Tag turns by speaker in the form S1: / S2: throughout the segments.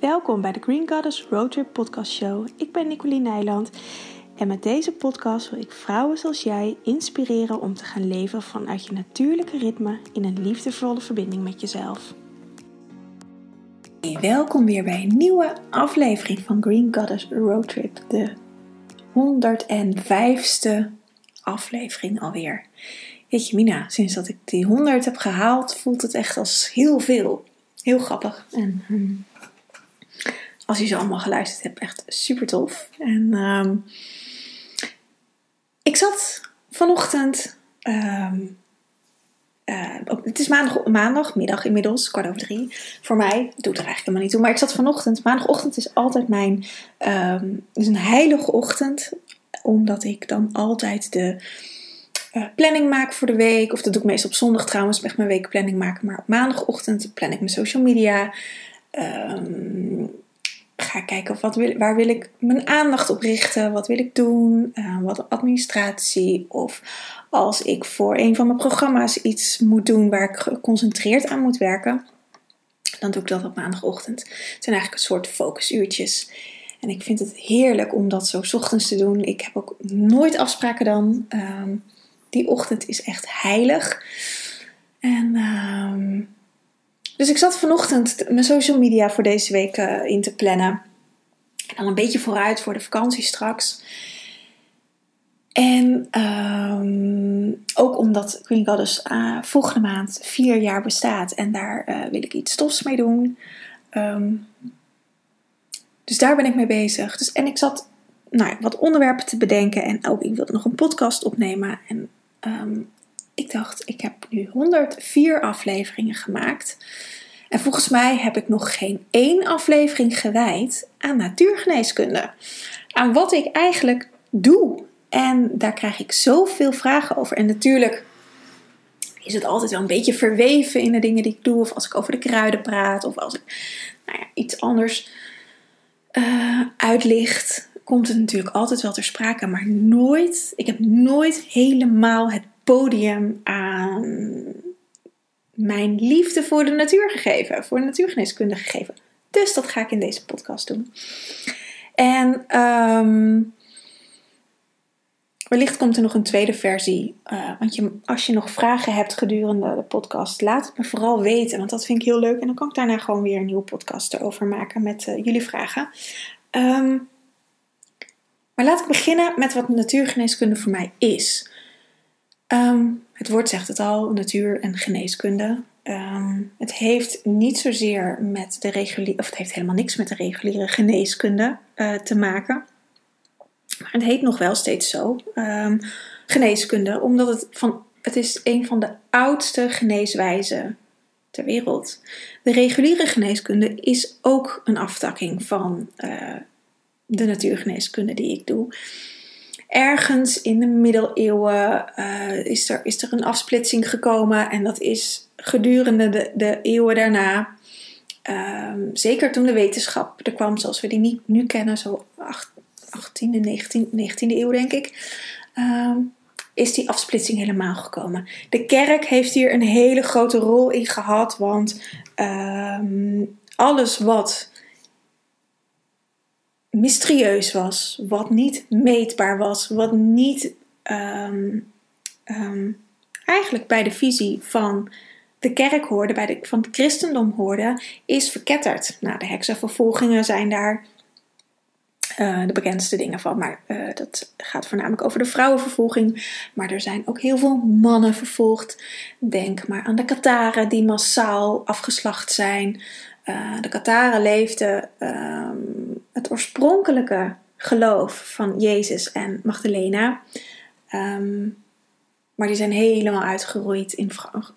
S1: Welkom bij de Green Goddess Roadtrip Podcast Show. Ik ben Nicoline Nijland en met deze podcast wil ik vrouwen zoals jij inspireren om te gaan leven vanuit je natuurlijke ritme in een liefdevolle verbinding met jezelf. Welkom weer bij een nieuwe aflevering van Green Goddess Roadtrip, de 105ste aflevering alweer. Weet je, Mina, sinds dat ik die 100 heb gehaald, voelt het echt als heel veel. Heel grappig. En um, als je ze allemaal geluisterd hebt, echt super tof. En um, ik zat vanochtend. Um, uh, het is maandag, maandagmiddag inmiddels, kwart over drie. Voor mij, doet er eigenlijk helemaal niet toe. Maar ik zat vanochtend, maandagochtend is altijd mijn, um, is een heilige ochtend. Omdat ik dan altijd de uh, planning maak voor de week. Of dat doe ik meestal op zondag trouwens, echt mijn weekplanning maken. Maar op maandagochtend plan ik mijn social media. Um, ga kijken wat waar wil ik mijn aandacht op richten, wat wil ik doen, uh, wat administratie of als ik voor een van mijn programma's iets moet doen waar ik geconcentreerd aan moet werken, dan doe ik dat op maandagochtend. Het zijn eigenlijk een soort focusuurtjes. En ik vind het heerlijk om dat zo ochtends te doen. Ik heb ook nooit afspraken dan. Um, die ochtend is echt heilig. En um, dus ik zat vanochtend mijn social media voor deze week uh, in te plannen. En dan een beetje vooruit voor de vakantie straks. En um, ook omdat Green Goddess uh, volgende maand vier jaar bestaat. En daar uh, wil ik iets tofs mee doen. Um, dus daar ben ik mee bezig. Dus, en ik zat nou, wat onderwerpen te bedenken. En ook ik wilde nog een podcast opnemen. En um, ik dacht, ik heb nu 104 afleveringen gemaakt. En volgens mij heb ik nog geen één aflevering gewijd aan natuurgeneeskunde. Aan wat ik eigenlijk doe. En daar krijg ik zoveel vragen over. En natuurlijk is het altijd wel een beetje verweven in de dingen die ik doe. Of als ik over de kruiden praat. Of als ik nou ja, iets anders uh, uitlicht. Komt het natuurlijk altijd wel ter sprake. Maar nooit, ik heb nooit helemaal het podium aan mijn liefde voor de natuur gegeven, voor de natuurgeneeskunde gegeven. Dus dat ga ik in deze podcast doen. En um, wellicht komt er nog een tweede versie. Uh, want je, als je nog vragen hebt gedurende de podcast, laat het me vooral weten. Want dat vind ik heel leuk. En dan kan ik daarna gewoon weer een nieuwe podcast erover maken met uh, jullie vragen. Um, maar laat ik beginnen met wat natuurgeneeskunde voor mij is. Um, het woord zegt het al, natuur en geneeskunde. Um, het heeft niet zozeer met de reguliere, of het heeft helemaal niks met de reguliere geneeskunde uh, te maken. Maar het heet nog wel steeds zo, um, geneeskunde, omdat het, van, het is een van de oudste geneeswijzen ter wereld. De reguliere geneeskunde is ook een aftakking van uh, de natuurgeneeskunde die ik doe ergens in de middeleeuwen uh, is, er, is er een afsplitsing gekomen. En dat is gedurende de, de eeuwen daarna. Um, zeker toen de wetenschap er kwam zoals we die niet nu kennen, zo 18e, 19e, 19e eeuw denk ik. Um, is die afsplitsing helemaal gekomen. De kerk heeft hier een hele grote rol in gehad, want um, alles wat mysterieus was, wat niet meetbaar was, wat niet um, um, eigenlijk bij de visie van de kerk hoorde, bij de, van het christendom hoorde, is verketterd. Nou, de heksenvervolgingen zijn daar uh, de bekendste dingen van, maar uh, dat gaat voornamelijk over de vrouwenvervolging. Maar er zijn ook heel veel mannen vervolgd. Denk maar aan de Kataren die massaal afgeslacht zijn. Uh, de Kataren leefden um, het oorspronkelijke geloof van Jezus en Magdalena. Um, maar die zijn helemaal uitgeroeid. In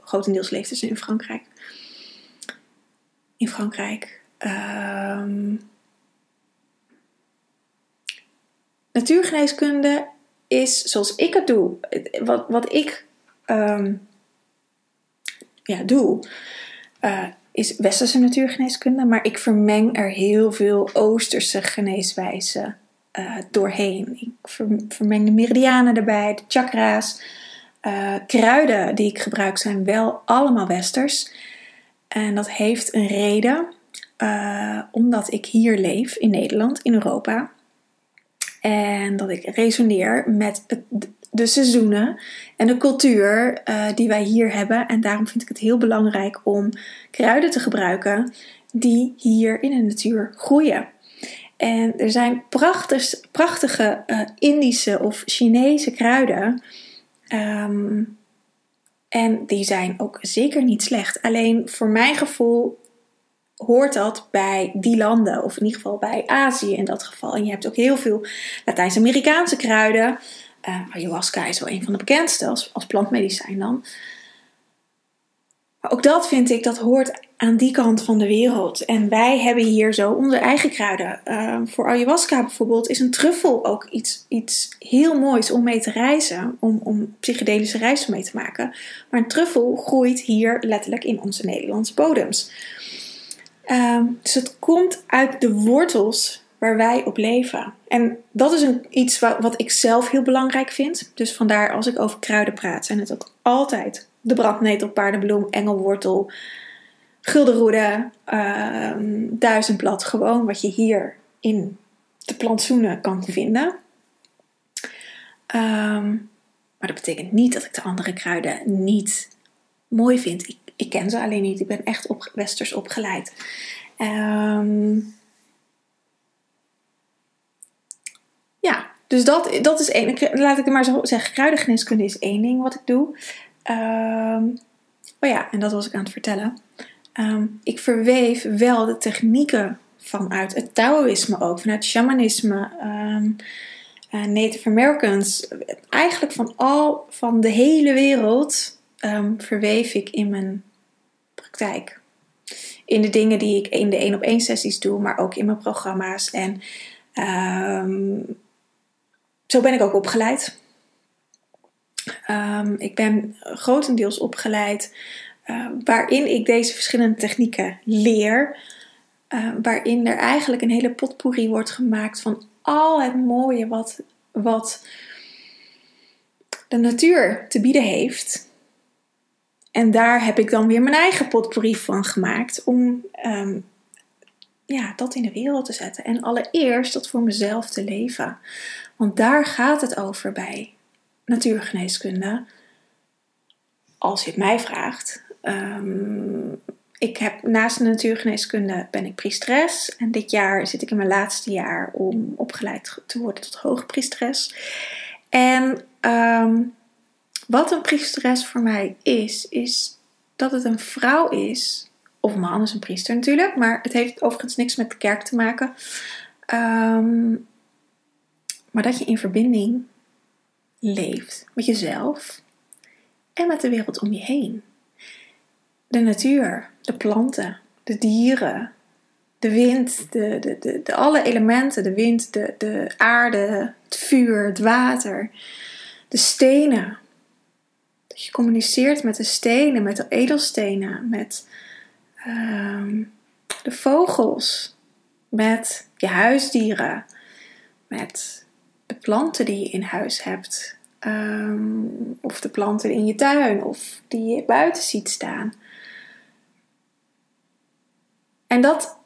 S1: grotendeels leefden ze in Frankrijk. In Frankrijk. Um, natuurgeneeskunde is zoals ik het doe. Wat, wat ik ja, doe. Uh, is westerse natuurgeneeskunde, maar ik vermeng er heel veel oosterse geneeswijzen uh, doorheen. Ik vermeng de meridianen erbij, de chakra's. Uh, kruiden die ik gebruik zijn wel allemaal westers. En dat heeft een reden. eh, omdat ik hier leef in Nederland, in Europa. En dat ik resoneer met het, de seizoenen en de cultuur uh, die wij hier hebben. En daarom vind ik het heel belangrijk om kruiden te gebruiken die hier in de natuur groeien. En er zijn prachtig, prachtige uh, Indische of Chinese kruiden. Um, en die zijn ook zeker niet slecht. Alleen voor mijn gevoel hoort dat bij die landen, of in ieder geval bij Azië in dat geval. En je hebt ook heel veel Latijns-Amerikaanse kruiden. Uh, ayahuasca is wel een van de bekendste als, plantmedicijn dan. Maar ook dat vind ik, dat hoort aan die kant van de wereld. En wij hebben hier zo onze eigen kruiden. Uh, voor ayahuasca bijvoorbeeld is een truffel ook iets, iets heel moois om mee te reizen. Om, om psychedelische reizen mee te maken. Maar een truffel groeit hier letterlijk in onze Nederlandse bodems. Uh, dus het komt uit de wortels waar wij op leven. En dat is een, iets wat, ik zelf heel belangrijk vind. Dus vandaar als ik over kruiden praat, zijn het ook altijd de brandnetel, paardenbloem, engelwortel, guldenroede, uh, duizendblad. Gewoon wat je hier in de plantsoenen kan vinden. Um, maar dat betekent niet dat ik de andere kruiden niet mooi vind. Ik, ik ken ze alleen niet. Ik ben echt op, westers opgeleid. Um, ja, dus dat, dat is één. Laat ik het maar zo zeggen. Kruidengeneeskunde is één ding wat ik doe. Um, oh ja, en dat was ik aan het vertellen. Um, ik verweef wel de technieken vanuit het Taoïsme ook, vanuit shamanisme, um, uh, Native Americans. Eigenlijk van al, van de hele wereld verweef ik in mijn praktijk. In de dingen die ik in de één op één sessies doe, maar ook in mijn programma's. En zo ben ik ook opgeleid. Um, ik ben grotendeels opgeleid uh, waarin ik deze verschillende technieken leer. Uh, waarin er eigenlijk een hele potpourri wordt gemaakt van al het mooie wat, wat de natuur te bieden heeft. En daar heb ik dan weer mijn eigen potpourri van gemaakt om um, ja, dat in de wereld te zetten. En allereerst dat voor mezelf te leven. Want daar gaat het over bij natuurgeneeskunde. Als je het mij vraagt. Um, ik heb naast de natuurgeneeskunde ben ik priesteres. En dit jaar zit ik in mijn laatste jaar om opgeleid te worden tot hoogpriesteres. En um, wat een priesteres voor mij is, is dat het een vrouw is. Of een man is een priester natuurlijk. Maar het heeft overigens niks met de kerk te maken. Um, maar dat je in verbinding leeft met jezelf en met de wereld om je heen. De natuur, de planten, de dieren, de wind, de, de, de, alle elementen, de wind, de, de aarde, het vuur, het water, de stenen. Dat je communiceert met de stenen, met de edelstenen, met uh, de vogels, met je huisdieren, met de planten die je in huis hebt. Um, of de planten in je tuin of die je buiten ziet staan. En dat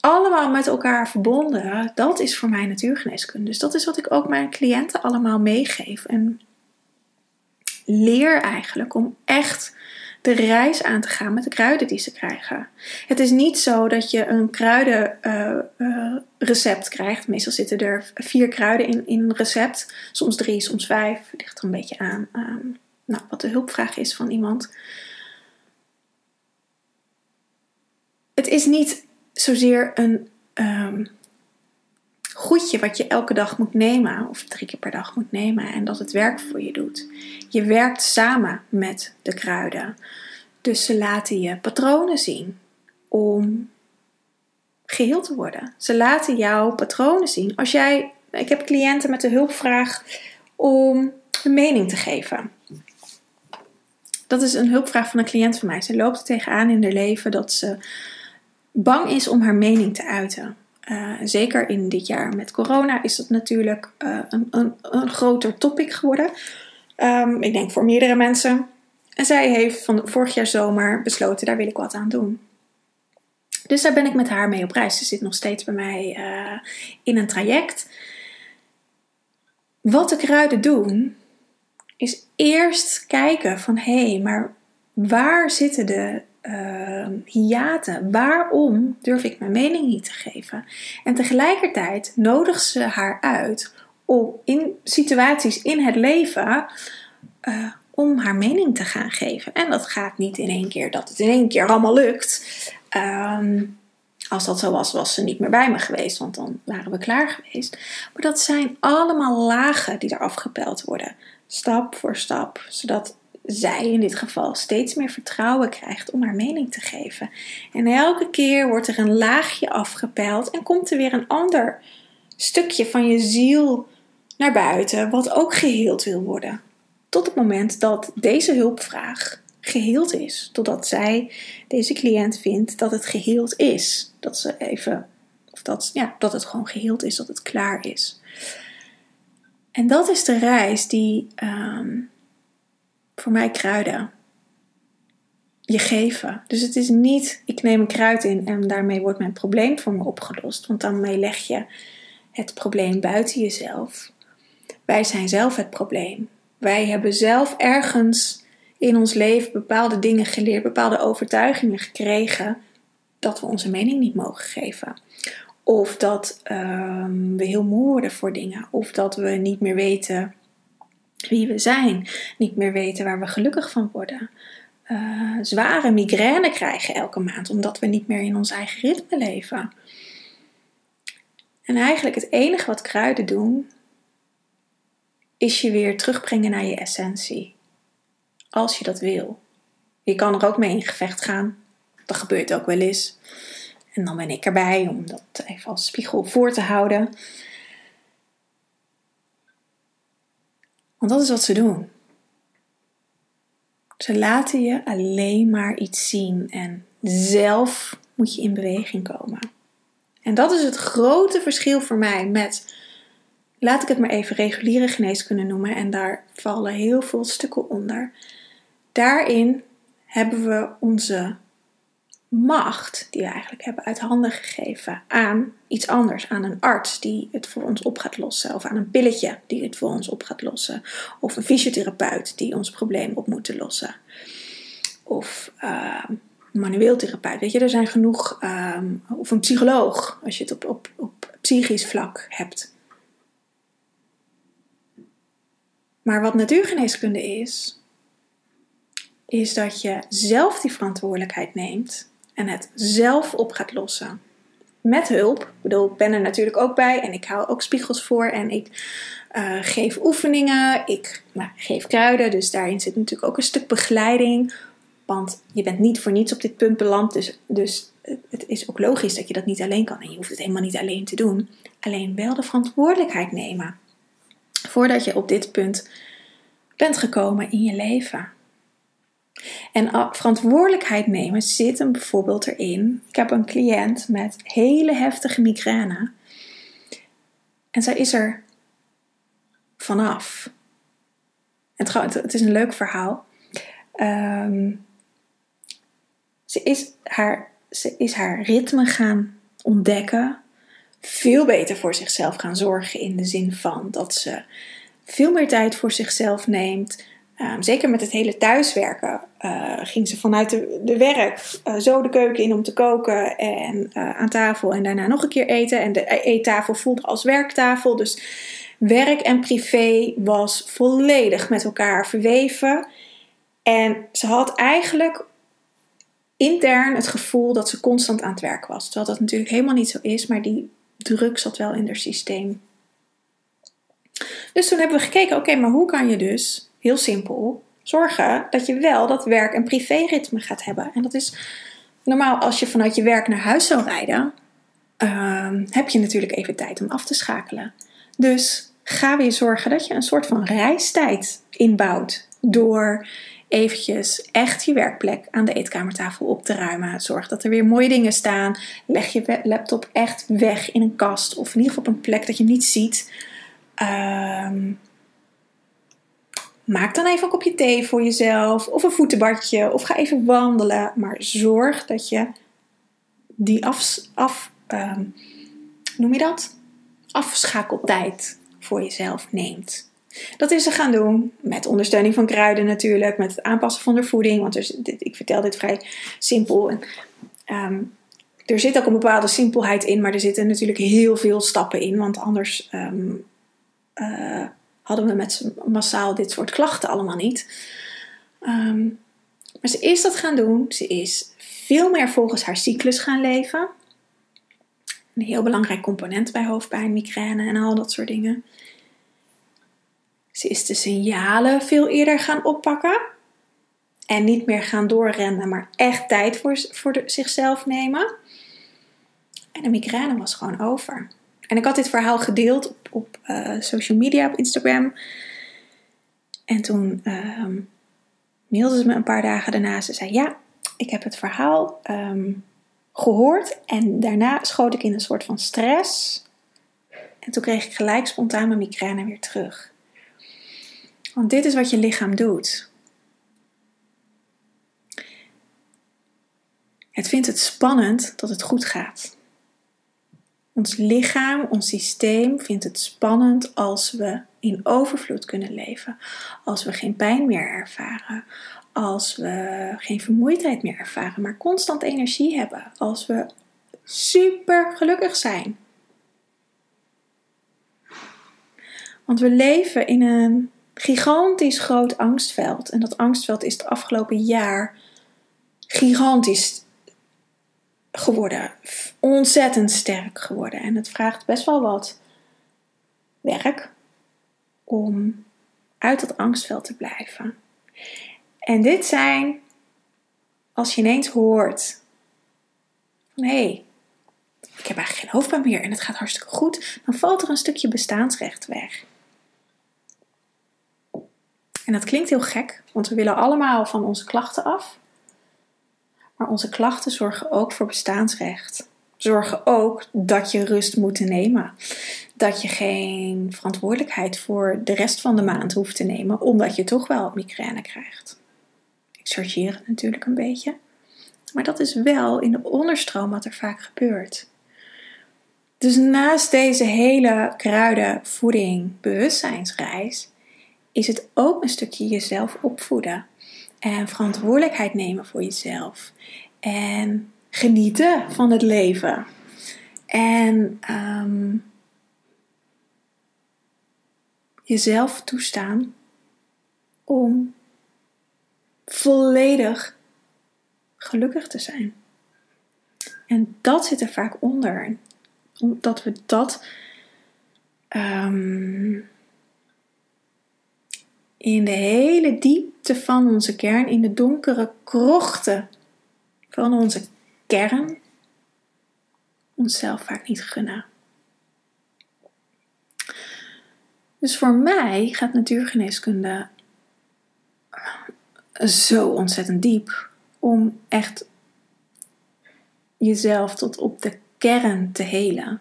S1: allemaal met elkaar verbonden, dat is voor mij natuurgeneeskunde. Dus dat is wat ik ook mijn cliënten allemaal meegeef. En leer eigenlijk om echt de reis aan te gaan met de kruiden die ze krijgen. Het is niet zo dat je een kruidenrecept uh, uh, krijgt. Meestal zitten er vier kruiden in, in een recept. Soms drie, soms vijf. Ligt er een beetje aan um, nou, wat de hulpvraag is van iemand. Het is niet zozeer een um, goedje wat je elke dag moet nemen, of drie keer per dag moet nemen, en dat het werk voor je doet. Je werkt samen met de kruiden. Dus ze laten je patronen zien om geheel te worden. Ze laten jou patronen zien. Als jij, ik heb cliënten met de hulpvraag om een mening te geven. Dat is een hulpvraag van een cliënt van mij. Ze loopt er tegenaan in haar leven dat ze bang is om haar mening te uiten. Uh, zeker in dit jaar met corona is dat natuurlijk uh, een, een, een, groter topic geworden. Um, ik denk voor meerdere mensen. En zij heeft van vorig jaar zomer besloten, daar wil ik wat aan doen. Dus daar ben ik met haar mee op reis. Ze zit nog steeds bij mij uh, in een traject. Wat de kruiden doen, is eerst kijken van hé, hey, maar waar zitten de uh? Waarom durf ik mijn mening niet te geven? En tegelijkertijd nodigt ze haar uit om in situaties in het leven uh, om haar mening te gaan geven. En dat gaat niet in één keer dat het in één keer allemaal lukt. Um, als dat zo was, was ze niet meer bij me geweest, want dan waren we klaar geweest. Maar dat zijn allemaal lagen die er afgepeld worden, stap voor stap, zodat zij in dit geval steeds meer vertrouwen krijgt om haar mening te geven. En elke keer wordt er een laagje afgepeld en komt er weer een ander stukje van je ziel naar buiten, wat ook geheeld wil worden. Tot het moment dat deze hulpvraag geheeld is. Totdat zij, deze cliënt, vindt dat het geheeld is. Dat ze even, of dat, ja, dat het gewoon geheeld is, dat het klaar is. En dat is de reis die ehm, voor mij kruiden je geven. Dus het is niet, ik neem een kruid in en daarmee wordt mijn probleem voor me opgelost. Want daarmee leg je het probleem buiten jezelf. Wij zijn zelf het probleem. Wij hebben zelf ergens in ons leven bepaalde dingen geleerd, bepaalde overtuigingen gekregen dat we onze mening niet mogen geven. Of dat um, we heel moe worden voor dingen. Of dat we niet meer weten wie we zijn. Niet meer weten waar we gelukkig van worden. Uh, zware migraine krijgen elke maand omdat we niet meer in ons eigen ritme leven. En eigenlijk het enige wat kruiden doen, is je weer terugbrengen naar je essentie. Als je dat wil. Je kan er ook mee in gevecht gaan. Dat gebeurt ook wel eens. En dan ben ik erbij om dat even als spiegel voor te houden. Want dat is wat ze doen. Ze laten je alleen maar iets zien en zelf moet je in beweging komen. En dat is het grote verschil voor mij met, laat ik het maar even reguliere geneeskunde noemen, en daar vallen heel veel stukken onder. Daarin hebben we onze macht, die we eigenlijk hebben uit handen gegeven, aan iets anders. Aan een arts die het voor ons op gaat lossen. Of aan een pilletje die het voor ons op gaat lossen. Of een fysiotherapeut die ons probleem op moet lossen. Of uh, een manueel therapeut. Weet je, er zijn genoeg. Uh, of een psycholoog, als je het op, op, op psychisch vlak hebt. Maar wat natuurgeneeskunde is, is dat je zelf die verantwoordelijkheid neemt en het zelf op gaat lossen. Met hulp. Ik bedoel, ik ben er natuurlijk ook bij en ik hou ook spiegels voor en ik uh, geef oefeningen, ik nou, geef kruiden, dus daarin zit natuurlijk ook een stuk begeleiding. Want je bent niet voor niets op dit punt beland, dus, dus het is ook logisch dat je dat niet alleen kan en je hoeft het helemaal niet alleen te doen. Alleen wel de verantwoordelijkheid nemen voordat je op dit punt bent gekomen in je leven. En verantwoordelijkheid nemen zit hem bijvoorbeeld erin. Ik heb een cliënt met hele heftige migraine. En zij is er vanaf. Het, het is een leuk verhaal. Ehm, ze, is haar, ze is haar ritme gaan ontdekken. Veel beter voor zichzelf gaan zorgen in de zin van dat ze veel meer tijd voor zichzelf neemt Ehm, zeker met het hele thuiswerken uh, ging ze vanuit de, de werk uh, zo de keuken in om te koken en uh, aan tafel en daarna nog een keer eten. En de eettafel voelde als werktafel. Dus werk en privé was volledig met elkaar verweven. En ze had eigenlijk intern het gevoel dat ze constant aan het werk was. Terwijl dat natuurlijk helemaal niet zo is, maar die druk zat wel in haar systeem. Dus toen hebben we gekeken, oké, maar hoe kan je dus heel simpel, zorgen dat je wel dat werk- en privéritme gaat hebben. En dat is normaal als je vanuit je werk naar huis zou rijden, uh, heb je natuurlijk even tijd om af te schakelen. Dus ga weer zorgen dat je een soort van reistijd inbouwt door eventjes echt je werkplek aan de eetkamertafel op te ruimen. Zorg dat er weer mooie dingen staan. Leg je laptop echt weg in een kast of in ieder geval op een plek dat je niet ziet. Uh, Maak dan even een kopje thee voor jezelf of een voetenbadje of ga even wandelen. Maar zorg dat je die af, af ehm, noem je dat? Afschakeltijd voor jezelf neemt. Dat is ze gaan doen met ondersteuning van kruiden natuurlijk, met het aanpassen van de voeding. Want dus, ik vertel dit vrij simpel. En, ehm, er zit ook een bepaalde simpelheid in, maar er zitten natuurlijk heel veel stappen in. Want anders ehm, eh, hadden we met massaal dit soort klachten allemaal niet. Ehm, maar ze is dat gaan doen. Ze is veel meer volgens haar cyclus gaan leven. Een heel belangrijk component bij hoofdpijn, migraine en al dat soort dingen. Ze is de signalen veel eerder gaan oppakken. En niet meer gaan doorrennen, maar echt tijd voor, voor zichzelf nemen. En de migraine was gewoon over. En ik had dit verhaal gedeeld op, op uh, social media, op Instagram. En toen uh, mailde ze me een paar dagen daarna. Ze zei: Ja, ik heb het verhaal um, gehoord. En daarna schoot ik in een soort van stress. En toen kreeg ik gelijk spontaan mijn migraine weer terug. Want dit is wat je lichaam doet. Het vindt het spannend dat het goed gaat. Ons lichaam, ons systeem vindt het spannend als we in overvloed kunnen leven, als we geen pijn meer ervaren, als we geen vermoeidheid meer ervaren, maar constant energie hebben, als we super gelukkig zijn. Want we leven in een gigantisch groot angstveld. En dat angstveld is het afgelopen jaar gigantisch geworden. Ontzettend sterk geworden. En het vraagt best wel wat werk om uit dat angstveld te blijven. En dit zijn, als je ineens hoort van hé, hey, ik heb eigenlijk geen hoofdpijn meer en het gaat hartstikke goed, dan valt er een stukje bestaansrecht weg. En dat klinkt heel gek, want we willen allemaal van onze klachten af. Maar onze klachten zorgen ook voor bestaansrecht. Zorgen ook dat je rust moet nemen. Dat je geen verantwoordelijkheid voor de rest van de maand hoeft te nemen, omdat je toch wel migraine krijgt. Ik chargeer het natuurlijk een beetje. Maar dat is wel in de onderstroom wat er vaak gebeurt. Dus naast deze hele kruiden, voeding, bewustzijnsreis is het ook een stukje jezelf opvoeden. En verantwoordelijkheid nemen voor jezelf. En genieten van het leven. En ehm, jezelf toestaan om volledig gelukkig te zijn. En dat zit er vaak onder. Omdat we dat um, in de hele diepte van onze kern, in de donkere krochten van onze kern, onszelf vaak niet gunnen. Dus voor mij gaat natuurgeneeskunde zo ontzettend diep om echt jezelf tot op de kern te helen.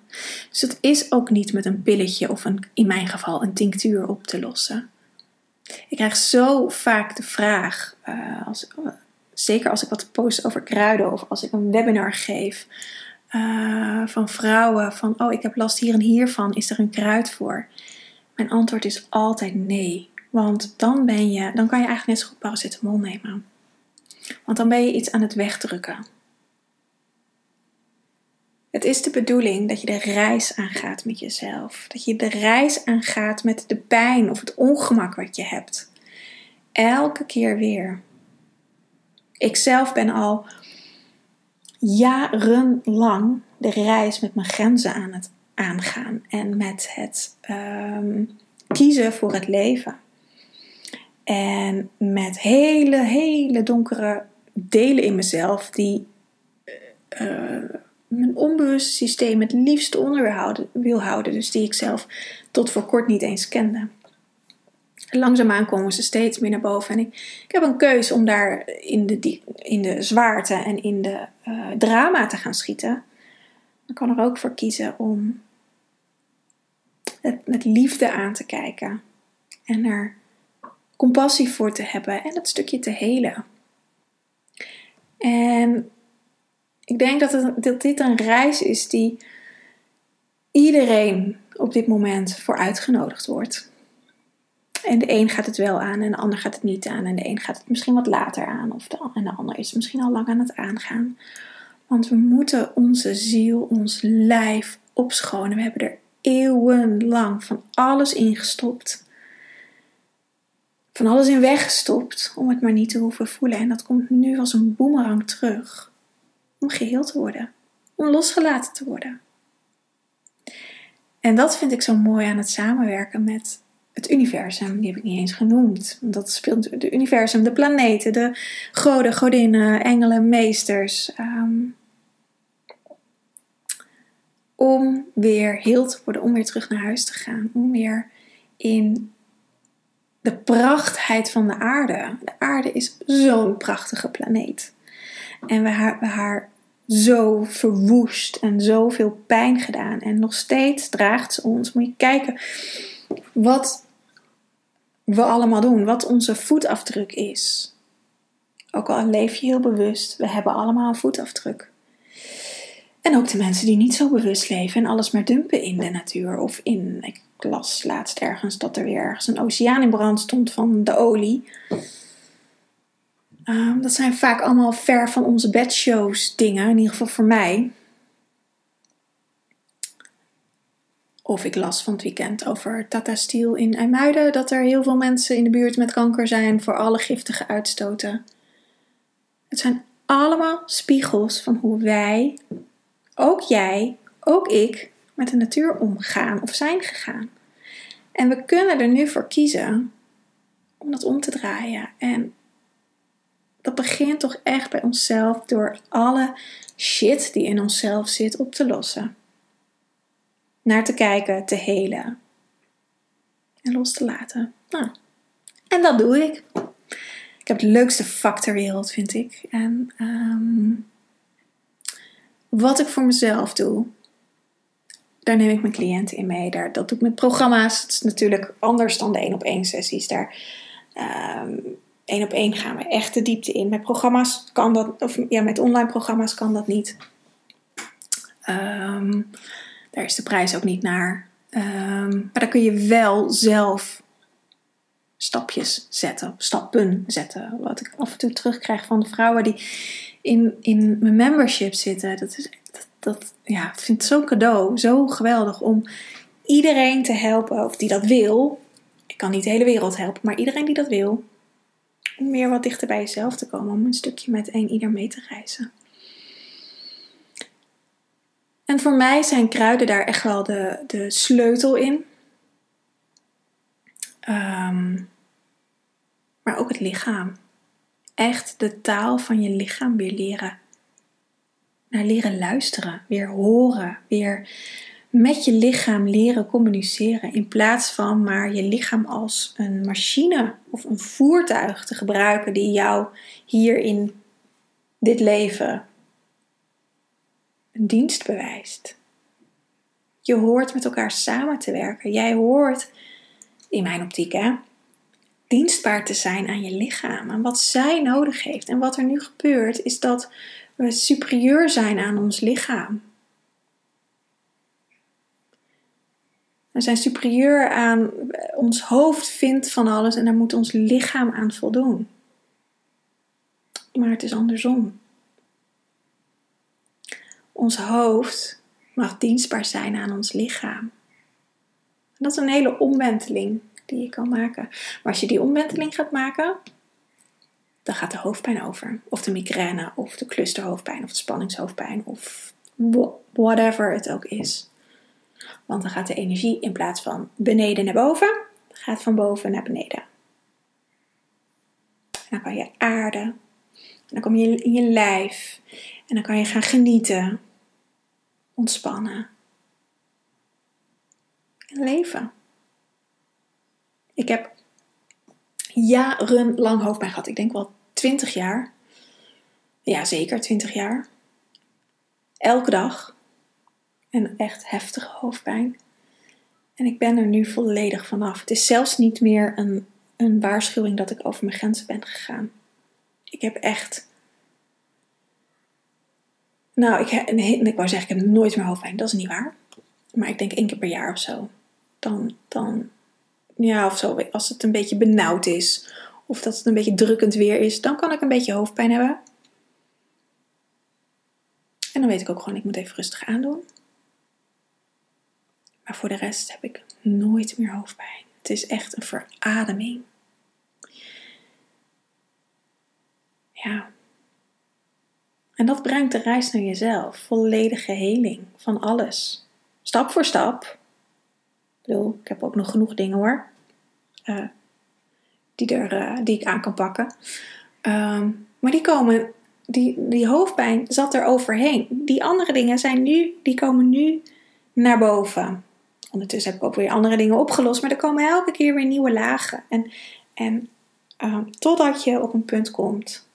S1: Dus het is ook niet met een pilletje of een, in mijn geval een tinctuur op te lossen. Ik krijg zo vaak de vraag, uh, als, zeker als ik wat post over kruiden of als ik een webinar geef, uh, van vrouwen van, oh ik heb last hier en hier van, is er een kruid voor? Mijn antwoord is altijd nee, want dan ben je, dan kan je eigenlijk net zo goed paracetamol nemen. Want dan ben je iets aan het wegdrukken. Het is de bedoeling dat je de reis aangaat met jezelf. Dat je de reis aangaat met de pijn of het ongemak wat je hebt. Elke keer weer. Ik zelf ben al jarenlang de reis met mijn grenzen aan het aangaan en met het um, kiezen voor het leven. En met hele, hele donkere delen in mezelf die uh, mijn onbewuste systeem het liefst onder wil houden. Dus die ik zelf tot voor kort niet eens kende. Langzaamaan komen ze steeds meer naar boven. En ik, ik heb een keuze om daar in de, in de zwaarte en in de uh, drama te gaan schieten. Ik kan er ook voor kiezen om het met liefde aan te kijken. En er compassie voor te hebben en het stukje te helen. En ik denk dat, dit een reis is die iedereen op dit moment voor uitgenodigd wordt. En de een gaat het wel aan en de ander gaat het niet aan. En de een gaat het misschien wat later aan. Of de, en de ander is misschien al lang aan het aangaan. Want we moeten onze ziel, ons lijf opschonen. We hebben er eeuwenlang van alles ingestopt. Van alles in weggestopt om het maar niet te hoeven voelen. En dat komt nu als een boemerang terug. Om geheel te worden. Om losgelaten te worden. En dat vind ik zo mooi aan het samenwerken met het universum. Die heb ik niet eens genoemd. Dat speelt het universum, de planeten, de goden, godinnen, engelen, meesters. Ehm, om weer heel te worden, om weer terug naar huis te gaan. Om weer in de prachtheid van de aarde. De aarde is zo'n prachtige planeet. En we we haar zo verwoest en zoveel pijn gedaan. En nog steeds draagt ze ons. Moet je kijken wat we allemaal doen, wat onze voetafdruk is. Ook al leef je heel bewust, we hebben allemaal een voetafdruk. En ook de mensen die niet zo bewust leven en alles maar dumpen in de natuur of in. Ik las laatst ergens dat er weer ergens een oceaan in brand stond van de olie. Ehm, dat zijn vaak allemaal ver van onze bedshows dingen, in ieder geval voor mij. Of ik las van het weekend over Tata Steel in IJmuiden dat er heel veel mensen in de buurt met kanker zijn voor alle giftige uitstoten. Het zijn allemaal spiegels van hoe wij, ook jij, ook ik, met de natuur omgaan of zijn gegaan. En we kunnen er nu voor kiezen om dat om te draaien. En dat begint toch echt bij onszelf door alle shit die in onszelf zit op te lossen naar te kijken, te helen en los te laten. Nou, en dat doe ik. Ik heb het leukste vak ter wereld, vind ik. En ehm, wat ik voor mezelf doe, daar neem ik mijn cliënten in mee. Daar, dat doe ik met programma's. Het is natuurlijk anders dan de één op één sessies. Daar um, één op één gaan we echt de diepte in. Met programma's kan dat, of ja, met online programma's kan dat niet. Um, daar is de prijs ook niet naar. Um, maar dan kun je wel zelf stapjes zetten, stappen zetten. Wat ik af en toe terugkrijg van de vrouwen die in, in mijn membership zitten. Dat is dat, ja, ik vind zo'n cadeau, zo geweldig om iedereen te helpen, of die dat wil. Ik kan niet de hele wereld helpen, maar iedereen die dat wil. Meer wat dichter bij jezelf te komen, om een stukje met een ieder mee te reizen. En voor mij zijn kruiden daar echt wel de, de sleutel in. Ehm, maar ook het lichaam. Echt de taal van je lichaam weer leren. Naar leren luisteren, weer horen, weer met je lichaam leren communiceren. In plaats van maar je lichaam als een machine of een voertuig te gebruiken die jou hier in dit leven een dienst bewijst. Je hoort met elkaar samen te werken. Jij hoort, in mijn optiek, hè, dienstbaar te zijn aan je lichaam. En wat zij nodig heeft. En wat er nu gebeurt, is dat we superieur zijn aan ons lichaam. We zijn superieur aan ons hoofd vindt van alles en daar moet ons lichaam aan voldoen. Maar het is andersom. Ons hoofd mag dienstbaar zijn aan ons lichaam. Dat is een hele omwenteling die je kan maken. Maar als je die omwenteling gaat maken, dan gaat de hoofdpijn over. Of de migraine, of de clusterhoofdpijn, of de spanningshoofdpijn, of whatever het ook is. Want dan gaat de energie in plaats van beneden naar boven, gaat van boven naar beneden. En dan kan je aarden. En dan kom je in je lijf. En dan kan je gaan genieten ontspannen en leven. Ik heb jarenlang hoofdpijn gehad. Ik denk wel 20 jaar. Ja, zeker 20 jaar. Elke dag. En echt heftige hoofdpijn. En ik ben er nu volledig vanaf. Het is zelfs niet meer een, een waarschuwing dat ik over mijn grenzen ben gegaan. Ik heb echt Nou, ik, nee, ik wou zeggen, ik heb nooit meer hoofdpijn. Dat is niet waar. Maar ik denk één keer per jaar of zo. Dan, dan, ja, of zo. Als het een beetje benauwd is. Of dat het een beetje drukkend weer is. Dan kan ik een beetje hoofdpijn hebben. En dan weet ik ook gewoon, ik moet even rustig aandoen. Maar voor de rest heb ik nooit meer hoofdpijn. Het is echt een verademing. Ja. En dat brengt de reis naar jezelf. Volledige heling van alles. Stap voor stap. Ik ik heb ook nog genoeg dingen hoor. Uh, die, er, uh, die ik aan kan pakken. Um, maar die komen, die, die hoofdpijn zat er overheen. Die andere dingen zijn nu, die komen nu naar boven. Ondertussen heb ik ook weer andere dingen opgelost, maar er komen elke keer weer nieuwe lagen. En, en um, totdat je op een punt komt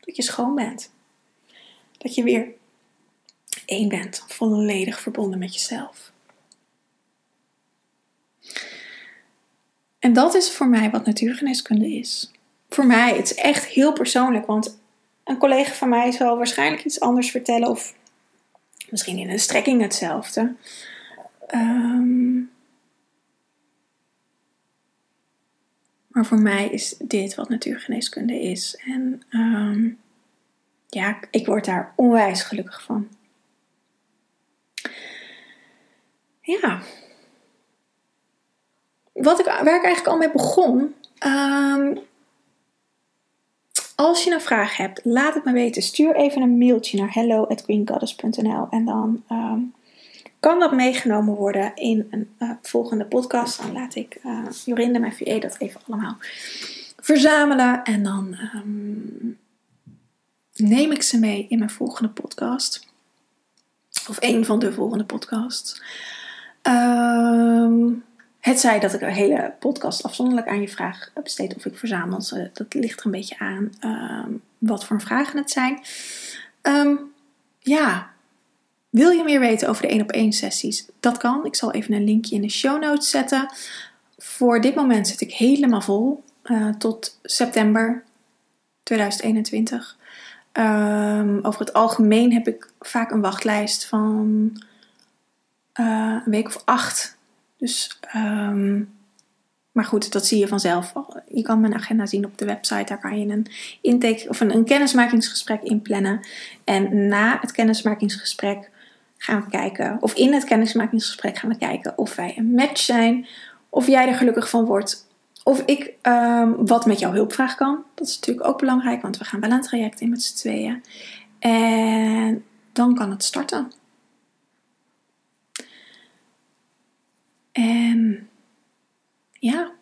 S1: dat je schoon bent. Dat je weer één bent, volledig verbonden met jezelf. En dat is voor mij wat natuurgeneeskunde is. Voor mij, het is echt heel persoonlijk, want een collega van mij zal waarschijnlijk iets anders vertellen, of misschien in een strekking hetzelfde. Um, maar voor mij is dit wat natuurgeneeskunde is. En um, ja, ik word daar onwijs gelukkig van. Ja. Wat ik, waar ik eigenlijk al mee begon. Um, als je een vraag hebt, laat het me weten. Stuur even een mailtje naar hello@queengoddess.nl en dan kan dat meegenomen worden in een uh, volgende podcast. Dan laat ik uh, Jorinde, mijn VA, dat even allemaal verzamelen en dan um, neem ik ze mee in mijn volgende podcast. Of een van de volgende podcasts. Um, het zij dat ik een hele podcast afzonderlijk aan je vraag besteed of ik verzamel ze. Dat ligt er een beetje aan um, wat voor vragen het zijn. Ja, wil je meer weten over de 1 op 1 sessies? Dat kan. Ik zal even een linkje in de show notes zetten. Voor dit moment zit ik helemaal vol. Uh, tot september 2021. Um, over het algemeen heb ik vaak een wachtlijst van uh, een week of acht. Dus, um, maar goed, dat zie je vanzelf. Je kan mijn agenda zien op de website. Daar kan je een intake of een, een kennismakingsgesprek inplannen. En na het kennismakingsgesprek gaan we kijken, of in het kennismakingsgesprek gaan we kijken of wij een match zijn, of jij er gelukkig van wordt, of ik um, wat met jouw hulpvraag kan. Dat is natuurlijk ook belangrijk, want we gaan wel een traject in met z'n tweeën. En dan kan het starten. En ja,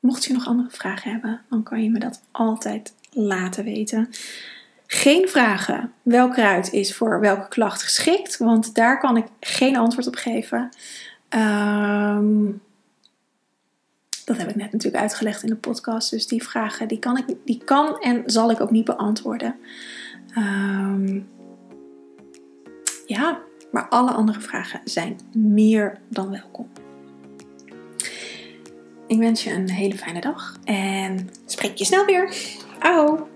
S1: mocht je nog andere vragen hebben, dan kan je me dat altijd laten weten. Geen vragen welk kruid is voor welke klacht geschikt, want daar kan ik geen antwoord op geven. Um, dat heb ik net natuurlijk uitgelegd in de podcast. Dus die vragen die kan, ik, die kan en zal ik ook niet beantwoorden. Um, ja, maar alle andere vragen zijn meer dan welkom. Ik wens je een hele fijne dag en spreek je snel weer. Au!